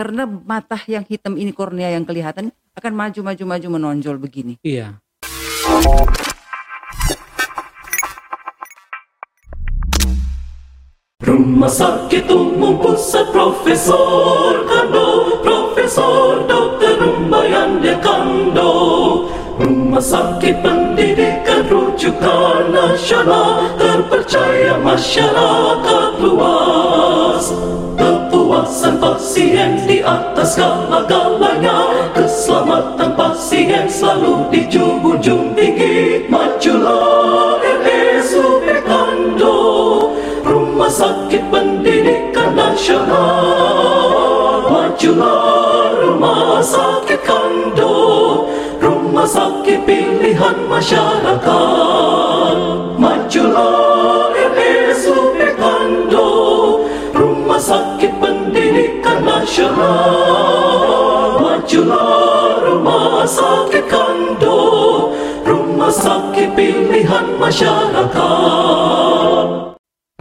karena mata yang hitam ini kornea yang kelihatan akan maju maju maju menonjol begini. Iya. Rumah sakit umum pusat Profesor Kando Profesor Dr. Rumbayan Kando Rumah sakit pendidikan rujukan nasional Terpercaya masyarakat luas Kepuasan pasien di atas segala-galanya Keselamatan pasien selalu dijunjung tinggi. Majulah RSUP Kando. Rumah sakit pendidikan nasional. Majulah rumah sakit kando. Rumah sakit pilihan masyarakat. Majulah nasional Majulah rumah sakit kando Rumah sakit pilihan masyarakat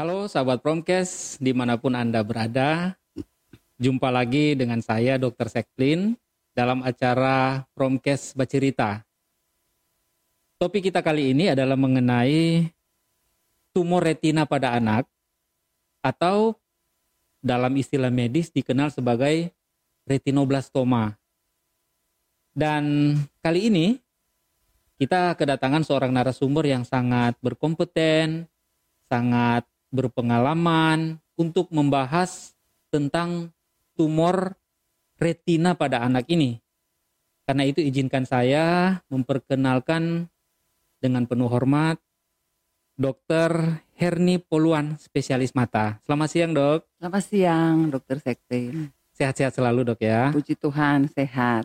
Halo sahabat Promkes, di mana pun Anda berada, jumpa lagi dengan saya Dr. Seklin dalam acara Promkes Bacerita. Topik kita kali ini adalah mengenai tumor retina pada anak atau dalam istilah medis dikenal sebagai retinoblastoma. Dan kali ini kita kedatangan seorang narasumber yang sangat berkompeten, sangat berpengalaman untuk membahas tentang tumor retina pada anak ini. Karena itu izinkan saya memperkenalkan dengan penuh hormat Dr. Herni Poluan, spesialis mata. Selamat siang dok. Selamat siang, Dokter Sektin. Sehat-sehat selalu dok ya. Puji Tuhan, sehat.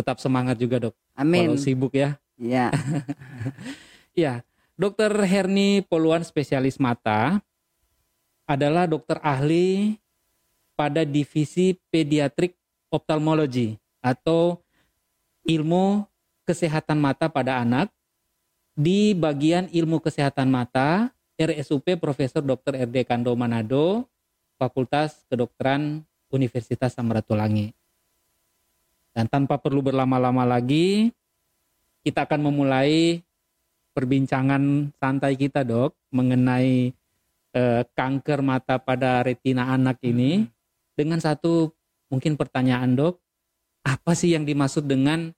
Tetap semangat juga dok. Amin. Kalau sibuk ya. Ya, Ya, Dokter Herni Poluan spesialis mata adalah dokter ahli pada divisi pediatrik ophthalmology atau ilmu kesehatan mata pada anak di bagian ilmu kesehatan mata RSUP Profesor Dr. RD Kando Manado Fakultas Kedokteran Universitas Samratulangi. Dan tanpa perlu berlama-lama lagi, kita akan memulai perbincangan santai kita dok mengenai eh, kanker mata pada retina anak ini dengan satu mungkin pertanyaan dok apa sih yang dimaksud dengan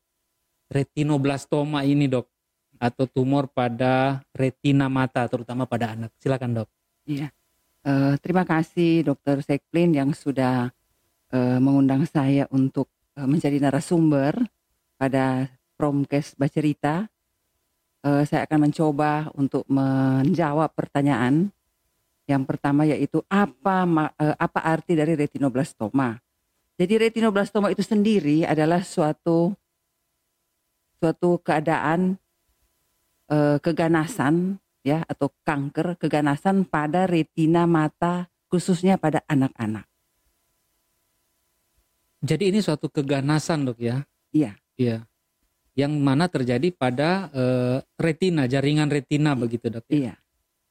retinoblastoma ini dok atau tumor pada retina mata terutama pada anak silakan dok iya. Eh, terima kasih Dokter Sekplin yang sudah eh, mengundang saya untuk eh, menjadi narasumber pada Promkes Bacerita. Eh, saya akan mencoba untuk menjawab pertanyaan. Yang pertama yaitu apa eh, apa arti dari retinoblastoma? Jadi retinoblastoma itu sendiri adalah suatu suatu keadaan eh, keganasan ya atau kanker keganasan pada retina mata khususnya pada anak-anak. jadi ini suatu keganasan dok ya Iya. iya yang mana terjadi pada eh, retina jaringan retina begitu dok ya? Iya.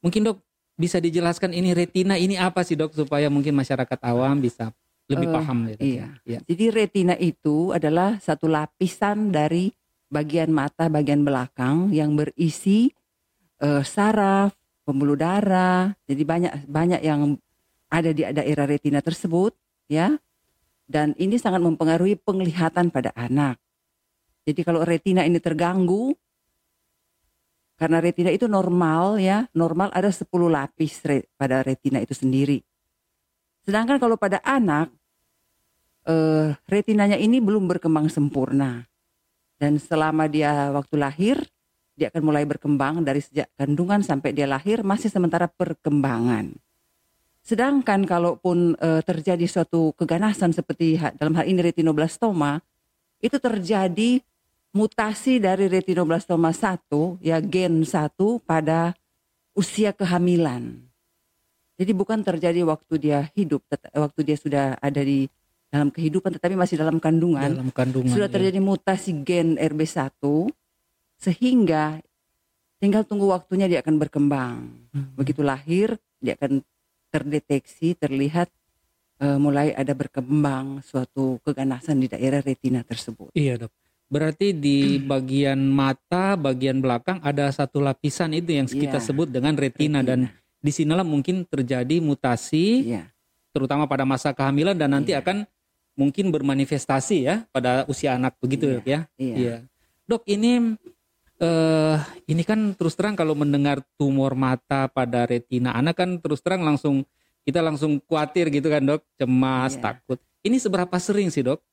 Mungkin dok bisa dijelaskan ini retina ini apa sih dok supaya mungkin masyarakat awam bisa lebih Eh, paham gitu. iya. Iya. Jadi retina itu adalah satu lapisan dari bagian mata bagian belakang yang berisi eh, saraf, pembuluh darah. Jadi banyak banyak yang ada di daerah retina tersebut, ya. Dan ini sangat mempengaruhi penglihatan pada anak. Jadi kalau retina ini terganggu karena retina itu normal ya, normal ada 10 lapis re- pada retina itu sendiri. Sedangkan kalau pada anak eh, retinanya ini belum berkembang sempurna. Dan selama dia waktu lahir, dia akan mulai berkembang dari sejak kandungan sampai dia lahir masih sementara perkembangan. Sedangkan kalaupun eh, terjadi suatu keganasan seperti dalam hal ini retinoblastoma, itu terjadi mutasi dari retinoblastoma 1 ya gen 1 pada usia kehamilan. Jadi bukan terjadi waktu dia hidup, waktu dia sudah ada di dalam kehidupan tetapi masih dalam kandungan Dalam kandungan. sudah ya. terjadi mutasi gen RB1 sehingga tinggal tunggu waktunya dia akan berkembang. Hmm. Begitu lahir dia akan terdeteksi, terlihat eh, mulai ada berkembang suatu keganasan di daerah retina tersebut. Iya dok. Berarti di bagian mata, bagian belakang ada satu lapisan itu yang kita Iya, sebut dengan retina, dan di sinilah mungkin terjadi mutasi, Iya, terutama pada masa kehamilan dan nanti Iya. akan mungkin bermanifestasi ya pada usia anak begitu Iya, dok ya. iya. Dok ini eh ini kan terus terang kalau mendengar tumor mata pada retina anak kan terus terang langsung kita langsung khawatir gitu kan dok, cemas, Iya. takut. Ini seberapa sering sih dok?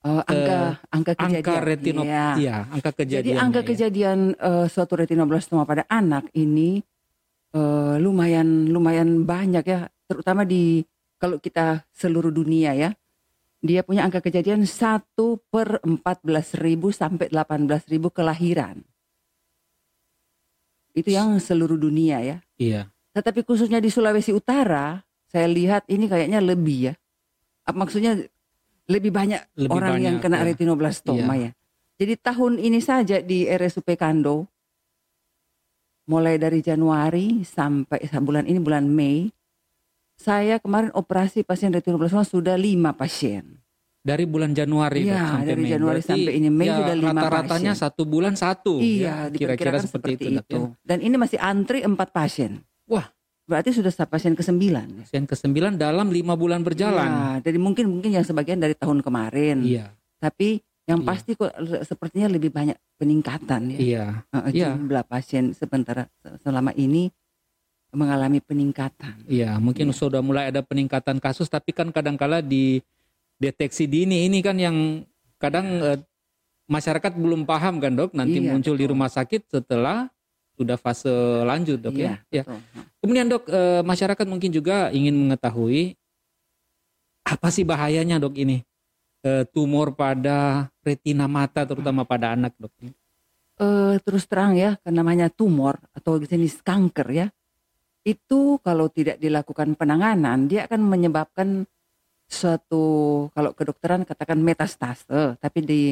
Eh, angka angka kejadian. Angka retinop, Iya. iya, angka kejadian. Jadi angka kejadian eh, suatu retinoblastoma pada anak ini eh, lumayan lumayan banyak ya, terutama di kalau kita seluruh dunia ya. Dia punya angka kejadian 1 per 14.000 sampai 18.000 kelahiran. Itu yang seluruh dunia ya. Iya. Tetapi khususnya di Sulawesi Utara, saya lihat ini kayaknya lebih ya. Apa Maksudnya lebih banyak Lebih orang yang banyak, kena ya. retinoblastoma ya. Jadi tahun ini saja di RSUP Kando, mulai dari Januari sampai bulan ini bulan Mei, saya kemarin operasi pasien retinoblastoma sudah lima pasien. Dari bulan Januari Iya, Dok, sampai dari Mei. Januari Berarti sampai ini Mei ya, sudah lima Rata-ratanya pasien. satu bulan satu. Iya, ya. kira-kira diperkirakan seperti, itu. Ya. Dan ini masih antri empat pasien. Wah. Berarti sudah pasien ke-9 ya. Pasien ke-9 dalam lima bulan berjalan. Iya, jadi mungkin mungkin yang sebagian dari tahun kemarin. Iya, Tapi yang Iya. pasti kok sepertinya lebih banyak peningkatan ya. iya, Iya. Jumlah pasien sementara selama ini mengalami peningkatan. iya. Mungkin Iya. sudah mulai ada peningkatan kasus, tapi kan kadangkala di deteksi dini ini kan yang kadang eh, masyarakat belum paham kan dok. Nanti Iya, muncul di betul. rumah sakit setelah sudah fase lanjut dok ya. Ya. betul. Kemudian dok, eh, masyarakat mungkin juga ingin mengetahui apa sih bahayanya dok ini Eh, tumor pada retina mata terutama pada anak dok. Eh, terus terang ya, kan namanya tumor atau jenis kanker ya, itu kalau tidak dilakukan penanganan, dia akan menyebabkan suatu kalau kedokteran katakan metastase, tapi di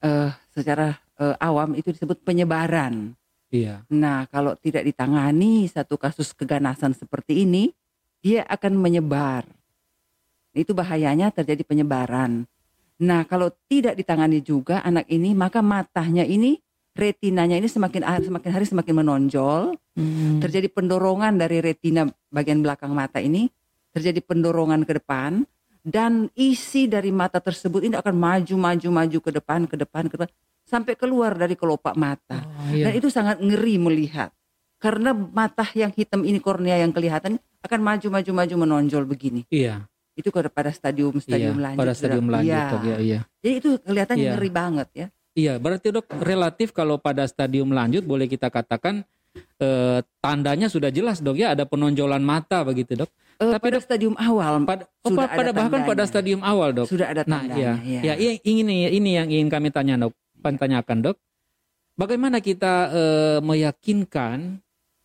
eh, secara eh, awam itu disebut penyebaran. Iya, Nah, kalau tidak ditangani satu kasus keganasan seperti ini, dia akan menyebar. Itu bahayanya terjadi penyebaran. Nah, kalau tidak ditangani juga anak ini, maka matanya ini, retinanya ini semakin hari semakin hari semakin menonjol. Terjadi pendorongan dari retina bagian belakang mata ini, terjadi pendorongan ke depan dan isi dari mata tersebut ini akan maju maju maju ke depan ke depan ke depan sampai keluar dari kelopak mata. Oh, iya. Dan itu sangat ngeri melihat. Karena mata yang hitam ini kornea yang kelihatan akan maju-maju maju menonjol begini. Iya, Itu pada stadium iya. stadium lanjut. Pada stadium lanjut Iya. dok ya, iya. Jadi itu kelihatan Iya. ngeri banget ya. Iya, berarti dok relatif kalau pada stadium lanjut boleh kita katakan eh, tandanya sudah jelas dok ya ada penonjolan mata begitu dok. Eh, Tapi pada stadium awal Pada, oh, Sudah pada ada bahkan pada tandanya. stadium awal dok. sudah ada Nah, tandanya. iya, ya, iya, ini ini yang ingin kami tanya dok, tanyakan dok. Bagaimana kita eh, meyakinkan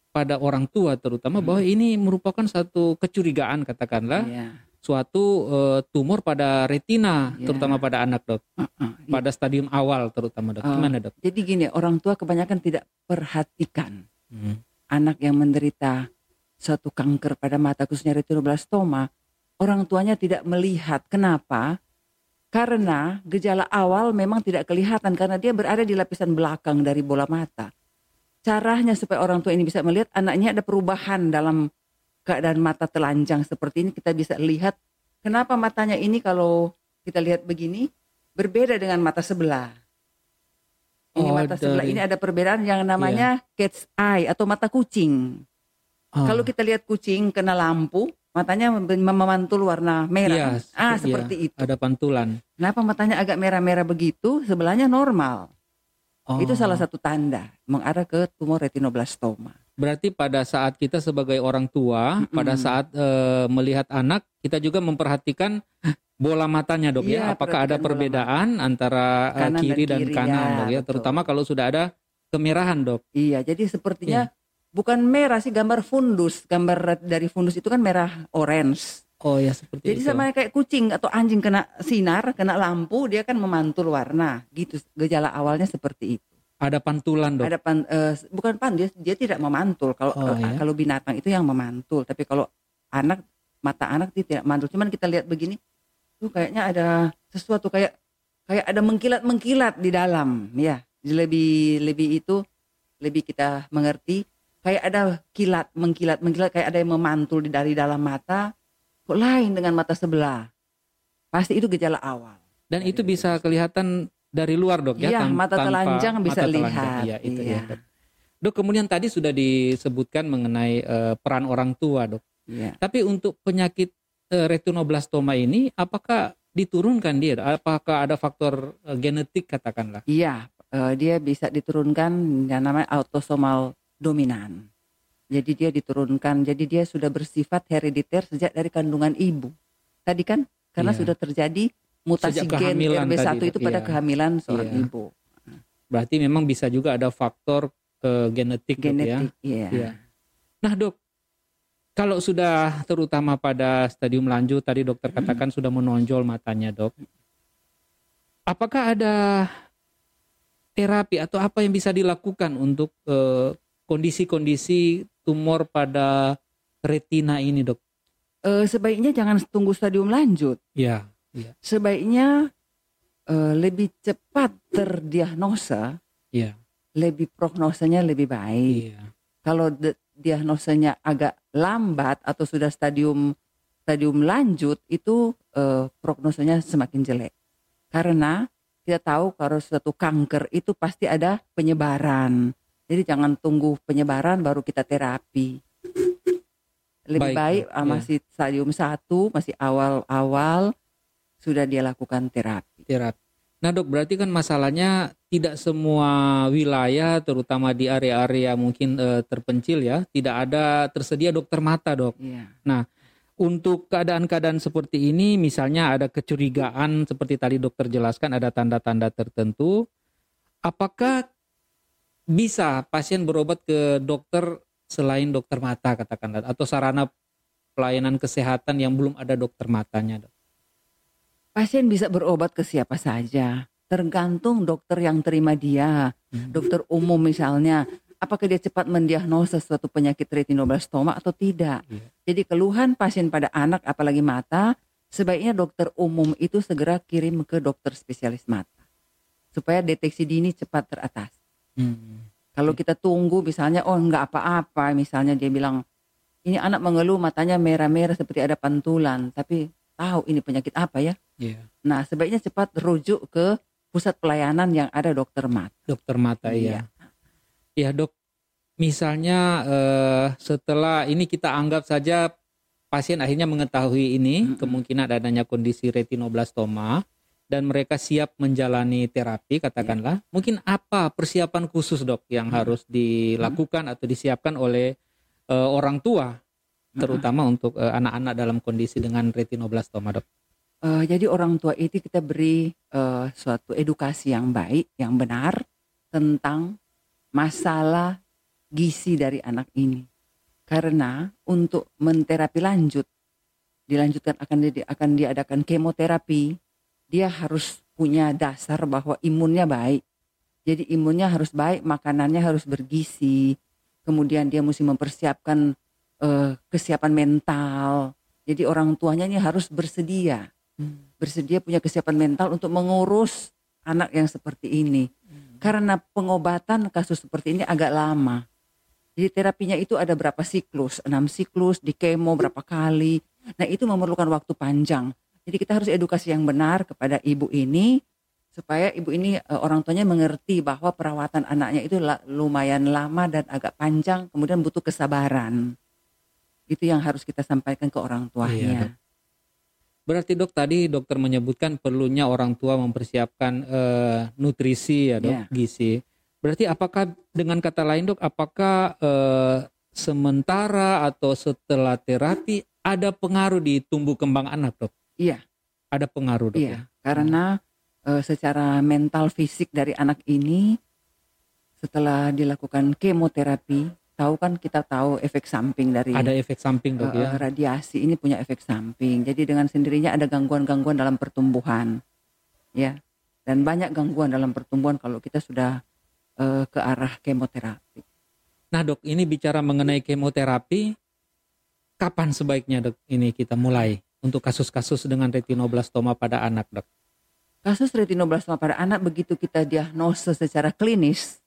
pada orang tua terutama bahwa ini merupakan satu kecurigaan katakanlah Iya. Suatu eh, tumor pada retina Iya. terutama pada anak dok, Heeh, iya. pada stadium awal terutama dok. Oh. Gimana dok? Jadi gini, orang tua kebanyakan tidak perhatikan Hmm. anak yang menderita suatu kanker pada mata khususnya retinoblastoma, orang tuanya tidak melihat. Kenapa? Karena gejala awal memang tidak kelihatan karena dia berada di lapisan belakang dari bola mata. Caranya supaya orang tua ini bisa melihat anaknya ada perubahan dalam keadaan mata telanjang seperti ini kita bisa lihat kenapa matanya ini kalau kita lihat begini berbeda dengan mata sebelah. Ini Oh, mata sebelah dari- ini ada perbedaan yang namanya cat's eye atau mata kucing. Oh. Kalau kita lihat kucing kena lampu, matanya mem- memantul warna merah. Iya, ah, iya, seperti itu. ada pantulan. Kenapa matanya agak merah-merah begitu? Sebelahnya normal. Oh. Itu salah satu tanda mengarah ke tumor retinoblastoma. Berarti pada saat kita sebagai orang tua, Mm-mm. pada saat eh, melihat anak, kita juga memperhatikan bola matanya dok ya. Iya, Apakah ada perbedaan antara eh, Kanan dan kiri dan, kiri, kanan ya, dok ya. betul. Terutama kalau sudah ada kemerahan dok. Iya, jadi sepertinya bukan merah sih gambar fundus. Gambar dari fundus itu kan merah orange. Oh ya seperti Jadi itu. sama kayak kucing atau anjing kena sinar, kena lampu, dia kan memantul warna. Gitu gejala awalnya seperti itu. Ada pantulan dok. Ada pan, eh, bukan pan dia dia tidak memantul. Kalau Oh, eh, iya. kalau binatang itu yang memantul, tapi kalau anak mata anak dia tidak mantul. Cuman kita lihat begini, tuh kayaknya ada sesuatu kayak kayak ada mengkilat-mengkilat di dalam, ya. Lebih lebih itu lebih kita mengerti kayak ada kilat mengkilat mengkilat kayak ada yang memantul di dari dalam mata kok lain dengan mata sebelah pasti itu gejala awal Dan itu bisa kelihatan dari luar dok ya? Tan- mata tanpa- telanjang bisa mata telanjang. lihat. Iya, itu Iya. ya, dok. Dok, kemudian tadi sudah disebutkan mengenai eh, peran orang tua dok. Iya. Tapi untuk penyakit eh, retinoblastoma ini, apakah diturunkan dia? Apakah ada faktor eh, genetik katakanlah? Iya, eh, dia bisa diturunkan yang namanya autosomal dominan. Jadi dia diturunkan, jadi dia sudah bersifat herediter sejak dari kandungan ibu. Tadi kan karena Iya. sudah terjadi mutasi gen kehamilan RB1 tadi, itu pada iya. kehamilan seorang Iya. ibu. Berarti memang bisa juga ada faktor eh, genetik, dok, ya. Genetik, iya. Iya. Nah dok, kalau sudah terutama pada stadium lanjut tadi dokter katakan sudah menonjol matanya dok, apakah ada terapi atau apa yang bisa dilakukan untuk eh, kondisi-kondisi tumor pada retina ini dok? Eh, sebaiknya jangan tunggu stadium lanjut. Ya, Sebaiknya eh, lebih cepat terdiagnosa, iya, lebih prognosanya lebih baik. iya, kalau diagnosanya agak lambat atau sudah stadium stadium lanjut itu eh, prognosanya semakin jelek karena kita tahu kalau suatu kanker itu pasti ada penyebaran jadi jangan tunggu penyebaran baru kita terapi lebih Baik, baik ah, ya. masih stadium satu masih awal-awal sudah dia lakukan terapi terapi. Nah dok, berarti kan masalahnya tidak semua wilayah, terutama di area-area mungkin eh, terpencil ya, tidak ada tersedia dokter mata dok. Iya. Untuk keadaan-keadaan seperti ini, misalnya ada kecurigaan seperti tadi dokter jelaskan, ada tanda-tanda tertentu. Apakah bisa pasien berobat ke dokter selain dokter mata katakanlah, atau sarana pelayanan kesehatan yang belum ada dokter matanya dok? pasien bisa berobat ke siapa saja tergantung dokter yang terima dia Hmm. dokter umum misalnya, apakah dia cepat mendiagnosa suatu penyakit retinoblastoma atau tidak. Iya. Jadi keluhan pasien pada anak apalagi mata, sebaiknya dokter umum itu segera kirim ke dokter spesialis mata. Supaya deteksi dini cepat teratas. Hmm. Kalau kita tunggu misalnya, oh enggak apa-apa, misalnya dia bilang, ini anak mengeluh matanya merah-merah seperti ada pantulan, tapi tahu ini penyakit apa ya. Iya. Nah sebaiknya cepat rujuk ke pusat pelayanan yang ada dokter mata. dokter mata iya. Ya dok, misalnya eh, setelah ini kita anggap saja pasien akhirnya mengetahui ini Mm-mm. kemungkinan adanya kondisi retinoblastoma dan mereka siap menjalani terapi katakanlah. Mungkin apa persiapan khusus dok yang Mm. harus dilakukan atau disiapkan oleh eh, orang tua terutama untuk eh, anak-anak dalam kondisi dengan retinoblastoma dok. Eh, jadi orang tua itu kita beri eh, suatu edukasi yang baik, yang benar tentang masalah gizi dari anak ini. Karena untuk menterapi lanjut, dilanjutkan akan di, akan diadakan kemoterapi, dia harus punya dasar bahwa imunnya baik. Jadi imunnya harus baik, makanannya harus bergizi. Kemudian dia mesti mempersiapkan eh, kesiapan mental. Jadi orang tuanya ini harus bersedia bersedia punya kesiapan mental untuk mengurus anak yang seperti ini. Karena pengobatan kasus seperti ini agak lama. Jadi terapinya itu ada berapa siklus, enam siklus, di kemo berapa kali. Nah itu memerlukan waktu panjang. Jadi kita harus edukasi yang benar kepada ibu ini supaya ibu ini eh, orang tuanya mengerti bahwa perawatan anaknya itu lumayan lama dan agak panjang, kemudian butuh kesabaran. Itu yang harus kita sampaikan ke orang Iya, tuanya. dok. Berarti dok tadi dokter menyebutkan perlunya orang tua mempersiapkan eh, nutrisi ya dok, Iya. gizi. Berarti apakah dengan kata lain dok, apakah eh, sementara atau setelah terapi ada pengaruh di tumbuh kembang anak dok? Iya. Ada pengaruh dok Iya, karena eh, secara mental fisik dari anak ini setelah dilakukan kemoterapi, tahu kan kita tahu efek samping dari ya? Ada efek samping dok eh, ya? radiasi ini punya efek samping. Jadi dengan sendirinya ada gangguan-gangguan dalam pertumbuhan, ya, dan banyak gangguan dalam pertumbuhan kalau kita sudah eh, ke arah kemoterapi. Nah dok, ini bicara mengenai kemoterapi, kapan sebaiknya dok ini kita mulai untuk kasus-kasus dengan retinoblastoma pada anak dok? Kasus retinoblastoma pada anak begitu kita diagnosa secara klinis,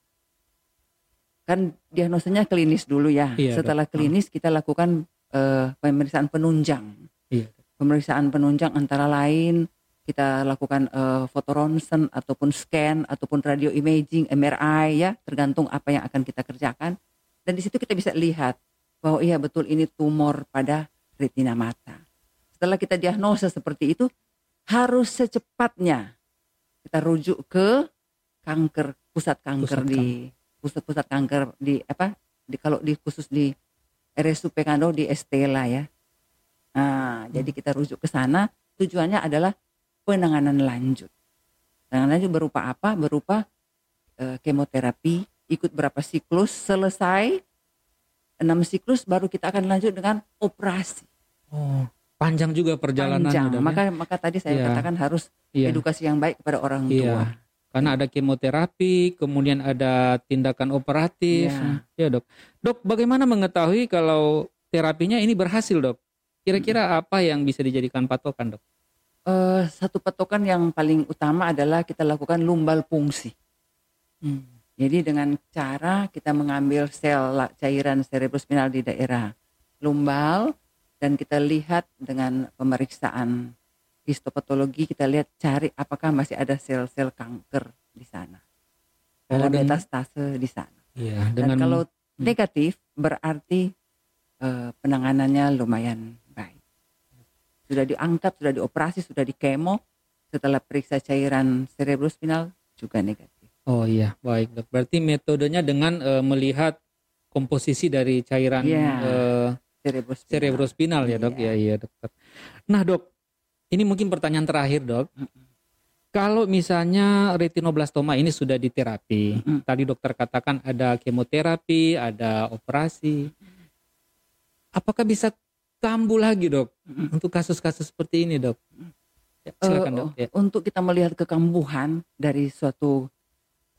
kan diagnosanya klinis dulu ya. Iya, Setelah dok. klinis kita lakukan eh, pemeriksaan penunjang. Iya. Pemeriksaan penunjang antara lain kita lakukan eh, foto ronsen ataupun scan ataupun radio imaging, MRI ya, tergantung apa yang akan kita kerjakan. Dan di situ kita bisa lihat bahwa iya betul ini tumor pada retina mata. Setelah kita diagnosa seperti itu, harus secepatnya kita rujuk ke kanker pusat kanker Pusat di pusat-pusat kanker di apa di kalau di khusus di RSUP Kando di Estela ya. Nah, jadi kita rujuk ke sana tujuannya adalah penanganan lanjut. Penanganan lanjut berupa apa? Berupa eh, kemoterapi, ikut berapa siklus, selesai enam siklus baru kita akan lanjut dengan operasi. Oh, panjang juga perjalanannya Panjang. ya? Maka maka tadi saya Iya. katakan harus Iya. edukasi yang baik kepada orang Iya. tua. Karena ada kemoterapi, kemudian ada tindakan operatif. Iya. Ya dok. Dok, bagaimana mengetahui kalau terapinya ini berhasil dok? Kira-kira apa yang bisa dijadikan patokan dok? Eh, satu patokan yang paling utama adalah kita lakukan lumbal fungsi. Jadi dengan cara kita mengambil sel cairan cerebrospinal di daerah lumbal dan kita lihat dengan pemeriksaan histopatologi kita lihat cari apakah masih ada sel-sel kanker di sana. Oh, Ada metastase di sana. Iya. Dan Dengan kalau negatif berarti eh, penanganannya lumayan baik. Sudah diangkat, sudah dioperasi, sudah dikemo, setelah periksa cairan cerebrospinal juga negatif. Oh iya, baik dok. Berarti metodenya dengan eh, melihat komposisi dari cairan Iya. eh, Cerebrospinal. cerebrospinal ya dok. Iya. Ya iya dokter. Nah dok, ini mungkin pertanyaan terakhir dok. Kalau misalnya retinoblastoma ini sudah diterapi, Mm-mm. tadi dokter katakan ada kemoterapi, ada operasi, apakah bisa kambuh lagi dok Mm-mm. untuk kasus-kasus seperti ini dok? Ya, silakan Eh, dok. Ya. Untuk kita melihat kekambuhan dari suatu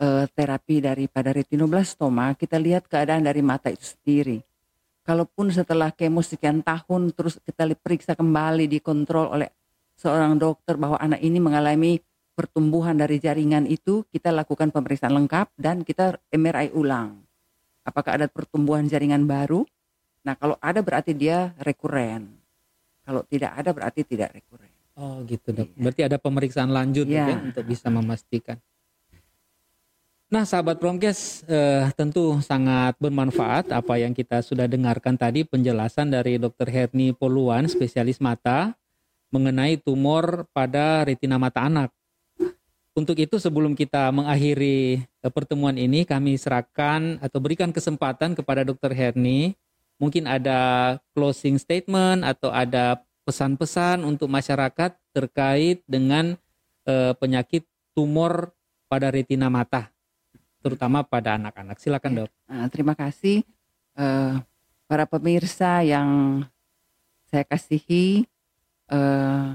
eh, terapi daripada retinoblastoma, kita lihat keadaan dari mata itu sendiri. Kalaupun setelah kemo sekian tahun terus kita li- periksa kembali dikontrol oleh seorang dokter bahwa anak ini mengalami pertumbuhan dari jaringan itu, kita lakukan pemeriksaan lengkap dan kita MRI ulang. Apakah ada pertumbuhan jaringan baru? Nah, kalau ada berarti dia rekuren. Kalau tidak ada berarti tidak rekuren. Oh gitu dok. Iya. Berarti ada pemeriksaan lanjut dok, Iya. ya, untuk bisa memastikan. Nah sahabat Promkes eh, tentu sangat bermanfaat apa yang kita sudah dengarkan tadi penjelasan dari Dr. Herni Poluan spesialis mata mengenai tumor pada retina mata anak. Untuk itu sebelum kita mengakhiri eh, pertemuan ini kami serahkan atau berikan kesempatan kepada Dr. Herni mungkin ada closing statement atau ada pesan-pesan untuk masyarakat terkait dengan eh, penyakit tumor pada retina mata, terutama pada anak-anak. Silakan dok. Nah, terima kasih eh, para pemirsa yang saya kasihi. eh,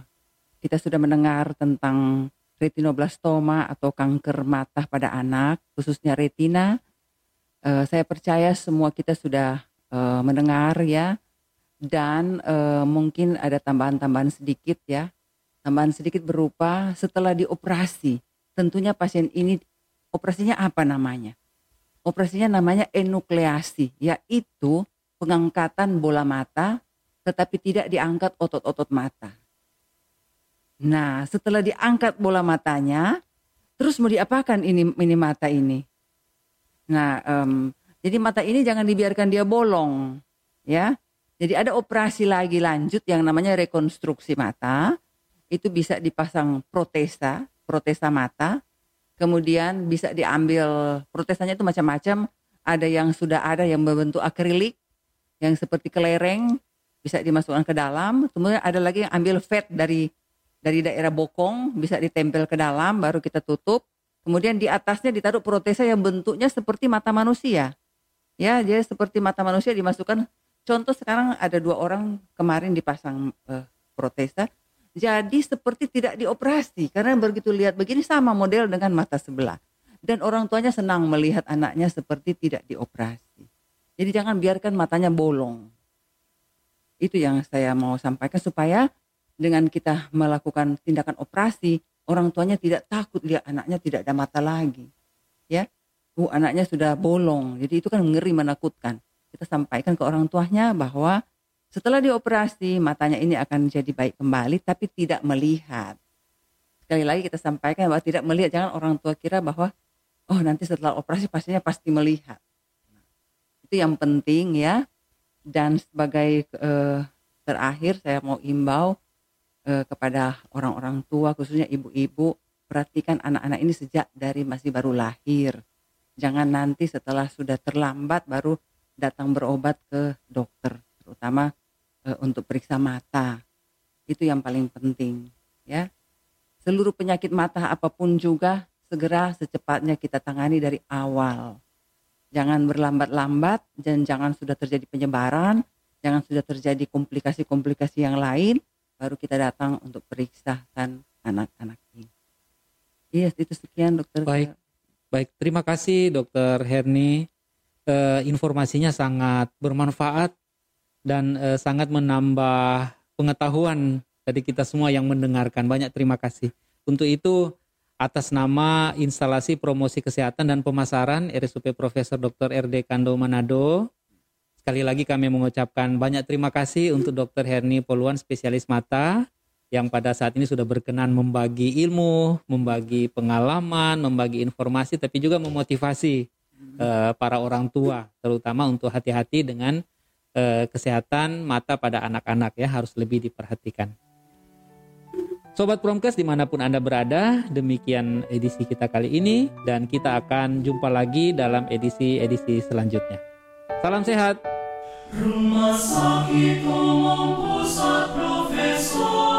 kita sudah mendengar tentang retinoblastoma atau kanker mata pada anak, khususnya retina. Eh, saya percaya semua kita sudah eh, mendengar ya, dan eh, mungkin ada tambahan-tambahan sedikit ya. Tambahan sedikit berupa setelah dioperasi, tentunya pasien ini operasinya apa namanya? Operasinya namanya enukleasi, yaitu pengangkatan bola mata tetapi tidak diangkat otot-otot mata. Nah, setelah diangkat bola matanya, terus mau diapakan ini ini mata ini? Nah, em, jadi mata ini jangan dibiarkan dia bolong, ya. Jadi ada operasi lagi lanjut yang namanya rekonstruksi mata. Itu bisa dipasang protesa, protesa mata. Kemudian bisa diambil protesanya itu macam-macam. Ada yang sudah ada yang berbentuk akrilik, yang seperti kelereng bisa dimasukkan ke dalam. Kemudian ada lagi yang ambil fat dari dari daerah bokong bisa ditempel ke dalam, baru kita tutup. Kemudian di atasnya ditaruh protesa yang bentuknya seperti mata manusia. Ya, jadi seperti mata manusia dimasukkan. Contoh sekarang ada dua orang kemarin dipasang eh, protesa. Jadi seperti tidak dioperasi karena begitu lihat begini sama model dengan mata sebelah. Dan orang tuanya senang melihat anaknya seperti tidak dioperasi. Jadi jangan biarkan matanya bolong. Itu yang saya mau sampaikan supaya dengan kita melakukan tindakan operasi, orang tuanya tidak takut lihat anaknya tidak ada mata lagi. Ya. Uh, anaknya sudah bolong. Jadi itu kan ngeri menakutkan. Kita sampaikan ke orang tuanya bahwa setelah dioperasi matanya ini akan jadi baik kembali tapi tidak melihat. Sekali lagi kita sampaikan bahwa tidak melihat jangan orang tua kira bahwa oh nanti setelah operasi pastinya pasti melihat. Itu yang penting ya. Dan sebagai eh, terakhir saya mau imbau eh, kepada orang-orang tua khususnya ibu-ibu perhatikan anak-anak ini sejak dari masih baru lahir. Jangan nanti setelah sudah terlambat baru datang berobat ke dokter, terutama eh, untuk periksa mata. Itu yang paling penting, ya. Seluruh penyakit mata apa pun juga segera secepatnya kita tangani dari awal. Jangan berlambat-lambat dan jangan sudah terjadi penyebaran, jangan sudah terjadi komplikasi-komplikasi yang lain baru kita datang untuk periksakan anak-anak ini. Iya, itu sekian dokter. Baik. Baik, terima kasih dokter Herni. Eh, informasinya sangat bermanfaat dan eh, sangat menambah pengetahuan dari kita semua yang mendengarkan. Banyak terima kasih. Untuk itu atas nama instalasi promosi kesehatan dan pemasaran RSUP Profesor Dr. RD Kando Manado Sekali lagi kami mengucapkan banyak terima kasih untuk Dr. Herni Poluan spesialis mata yang pada saat ini sudah berkenan membagi ilmu, membagi pengalaman, membagi informasi tapi juga memotivasi uh, para orang tua terutama untuk hati-hati dengan uh, kesehatan mata pada anak-anak ya harus lebih diperhatikan. Sobat Promkes di mana pun Anda berada, demikian edisi kita kali ini dan kita akan jumpa lagi dalam edisi-edisi selanjutnya. Salam sehat. Rumah sakit umum pusat profesor